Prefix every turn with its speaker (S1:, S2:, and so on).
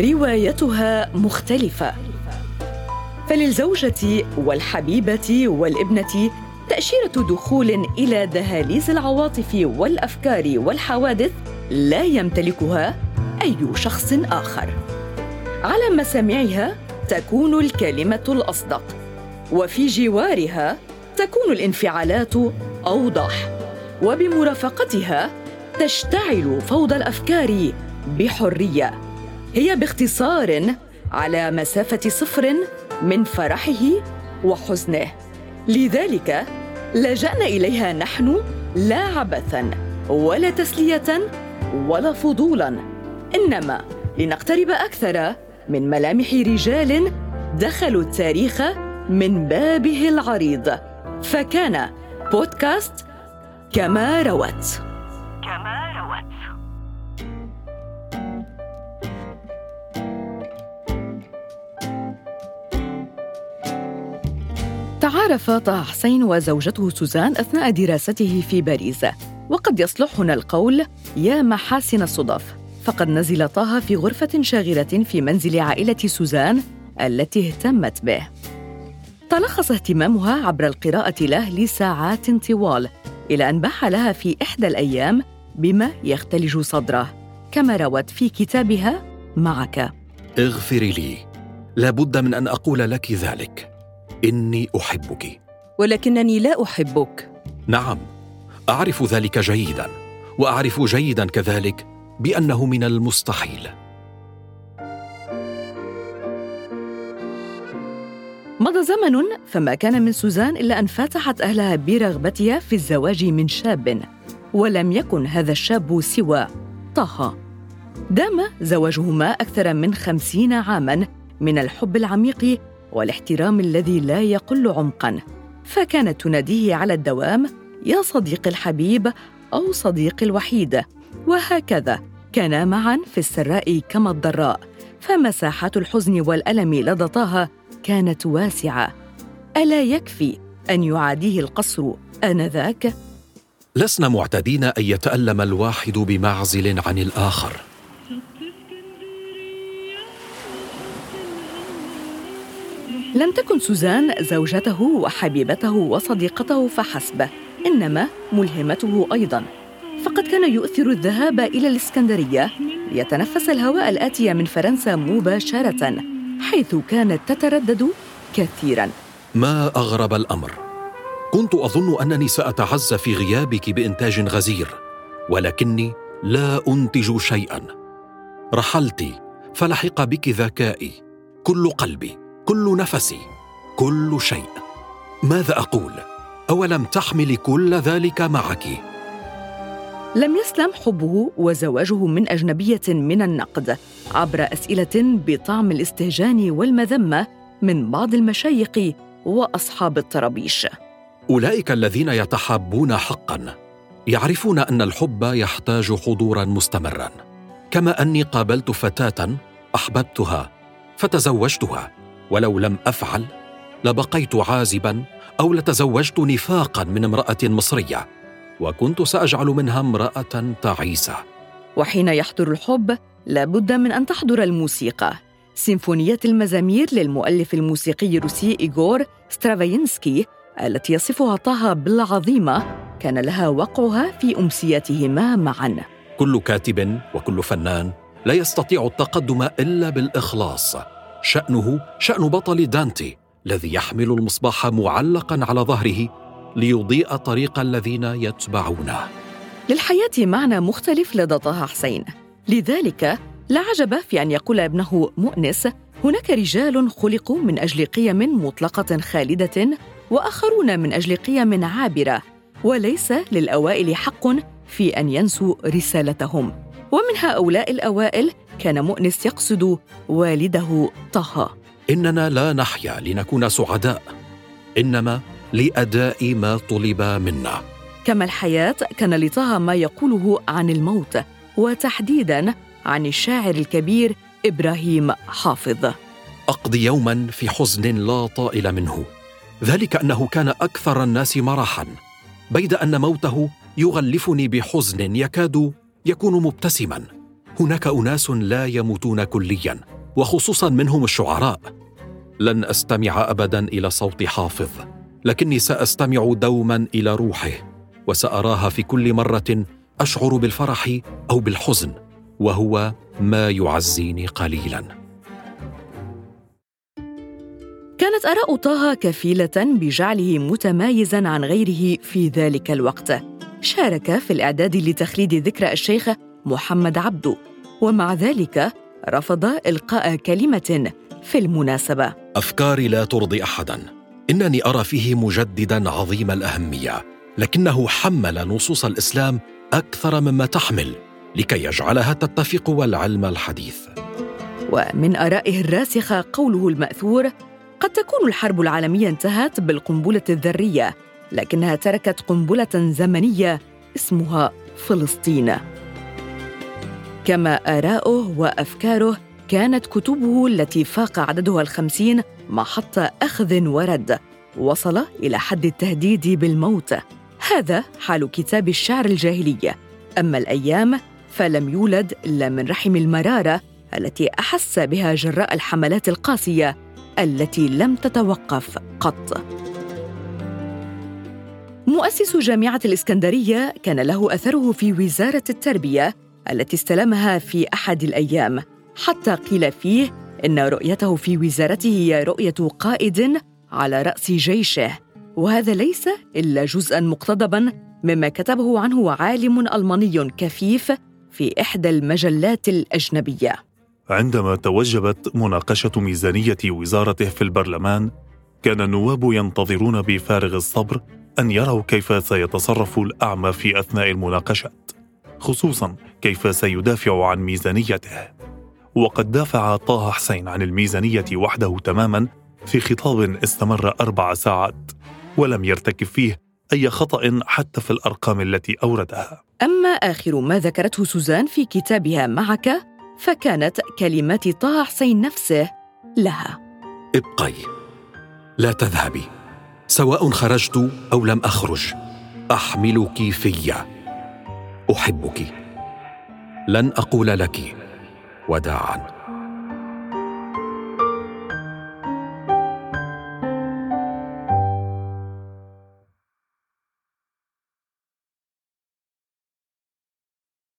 S1: روايتها مختلفة. فللزوجة والحبيبة والابنة تأشيرة دخول إلى دهاليز العواطف والأفكار والحوادث لا يمتلكها أي شخص آخر. على مسامعها تكون الكلمة الأصدق وفي جوارها تكون الانفعالات أوضح وبمرافقتها تشتعل فوضى الأفكار بحرية. هي باختصار على مسافة صفر من فرحه وحزنه. لذلك لجأنا إليها نحن لا عبثا ولا تسلية ولا فضولا. إنما لنقترب أكثر من ملامح رجال دخلوا التاريخ من بابه العريض. فكان بودكاست كما روت. تعارف طه حسين وزوجته سوزان أثناء دراسته في باريس. وقد يصلح هنا القول يا محاسن الصدف. فقد نزل طه في غرفة شاغرة في منزل عائلة سوزان التي اهتمت به. تلخص اهتمامها عبر القراءة له لساعات طوال إلى أن باح لها في إحدى الأيام بما يختلج صدره كما روت في كتابها معك.
S2: اغفري لي. لابد من أن أقول لك ذلك. إني أحبك.
S1: ولكنني لا أحبك.
S2: نعم أعرف ذلك جيدا وأعرف جيدا كذلك بأنه من المستحيل.
S1: مضى زمن فما كان من سوزان إلا أن فاتحت أهلها برغبتها في الزواج من شاب ولم يكن هذا الشاب سوى طه. دام زواجهما أكثر من خمسين عاماً من الحب العميق والاحترام الذي لا يقل عمقاً. فكانت تناديه على الدوام يا صديقي الحبيب أو صديقي الوحيد. وهكذا كانا معا في السراء كما الضراء. فمساحات الحزن والألم لدى طه كانت واسعة. ألا يكفي أن يعاديه القصر آنذاك؟
S2: لسنا معتادين أن يتألم الواحد بمعزل عن الآخر.
S1: لم تكن سوزان زوجته وحبيبته وصديقته فحسب إنما ملهمته أيضا. فقد كان يؤثر الذهاب إلى الإسكندرية ليتنفس الهواء الآتي من فرنسا مباشرة حيث كانت تتردد كثيرا.
S2: ما أغرب الأمر؟ كنت أظن أنني ساتعزى في غيابك بإنتاج غزير ولكني لا أنتج شيئا. رحلت فلحق بك ذكائي كل قلبي. كل نفسي كل شيء. ماذا أقول؟ أولم تحمل كل ذلك معك؟
S1: لم يسلم حبه وزواجه من أجنبية من النقد عبر أسئلة بطعم الاستهجان والمذمة من بعض المشايخ وأصحاب الطرابيش
S2: أولئك الذين يتحابون حقا يعرفون أن الحب يحتاج حضورا مستمرا. كما أني قابلت فتاة أحببتها فتزوجتها. ولو لم أفعل لبقيت عازبا أو لتزوجت نفاقا من امرأة مصرية وكنت سأجعل منها امرأة تعيسة.
S1: وحين يحضر الحب لابد من أن تحضر الموسيقى. سيمفونية المزامير للمؤلف الموسيقي الروسي إيغور سترافينسكي التي يصفها طه بالعظيمة كان لها وقعها في امسيتهما معا.
S2: كل كاتب وكل فنان لا يستطيع التقدم إلا بالإخلاص. شأنه شأن بطل دانتي الذي يحمل المصباح معلقا على ظهره ليضيء طريق الذين يتبعونه.
S1: للحياة معنى مختلف لدى طه حسين. لذلك لا عجب في أن يقول ابنه مؤنس هناك رجال خلقوا من أجل قيم مطلقة خالدة وآخرون من أجل قيم عابرة وليس للأوائل حق في أن ينسوا رسالتهم. ومن هؤلاء الأوائل كان مؤنس يقصد والده طه.
S2: إننا لا نحيا لنكون سعداء. إنما لأداء ما طلب منا.
S1: كما الحياة كان لطه ما يقوله عن الموت وتحديدا عن الشاعر الكبير إبراهيم حافظ.
S2: أقضي يوما في حزن لا طائل منه. ذلك أنه كان أكثر الناس مرحا بيد أن موته يغلفني بحزن يكاد يكون مبتسما. هناك أناس لا يموتون كليا وخصوصا منهم الشعراء. لن أستمع ابدا إلى صوت حافظ لكني سأستمع دوما إلى روحه وسأراها في كل مرة أشعر بالفرح أو بالحزن وهو ما يعزيني قليلا.
S1: كانت آراء طه كفيلة بجعله متمايزا عن غيره في ذلك الوقت. شارك في الإعداد لتخليد ذكرى الشيخ محمد عبده ومع ذلك رفض إلقاء كلمة في المناسبة.
S2: أفكاري لا ترضي احدا. إنني أرى فيه مجددا عظيم الأهمية. لكنه حمل نصوص الإسلام أكثر مما تحمل لكي يجعلها تتفق والعلم الحديث.
S1: ومن آرائه الراسخة قوله المأثور قد تكون الحرب العالمية انتهت بالقنبلة الذرية لكنها تركت قنبلة زمنية اسمها فلسطين. كما آراؤه وأفكاره كانت كتبه التي فاق عددها الخمسين محط أخذ ورد وصل إلى حد التهديد بالموت. هذا حال كتاب الشعر الجاهلية أما الأيام فلم يولد إلا من رحم المرارة التي أحس بها جراء الحملات القاسية التي لم تتوقف قط. مؤسس جامعة الإسكندرية كان له أثره في وزارة التربية التي استلمها في أحد الأيام. حتى قيل فيه إن رؤيته في وزارته هي رؤية قائد على رأس جيشه. وهذا ليس إلا جزءاً مقتضباً مما كتبه عنه عالم ألماني كفيف في إحدى المجلات الأجنبية.
S3: عندما توجبت مناقشة ميزانية وزارته في البرلمان كان النواب ينتظرون بفارغ الصبر أن يروا كيف سيتصرف الأعمى في أثناء المناقشات. خصوصا كيف سيدافع عن ميزانيته. وقد دافع طه حسين عن الميزانية وحده تماما في خطاب استمر أربع ساعات ولم يرتكب فيه أي خطأ حتى في الأرقام التي أوردها.
S1: أما آخر ما ذكرته سوزان في كتابها معك فكانت كلمات طه حسين نفسه لها.
S2: ابقي. لا تذهبي. سواء خرجت أو لم أخرج احملك في أحبك. لن أقول لك وداعا.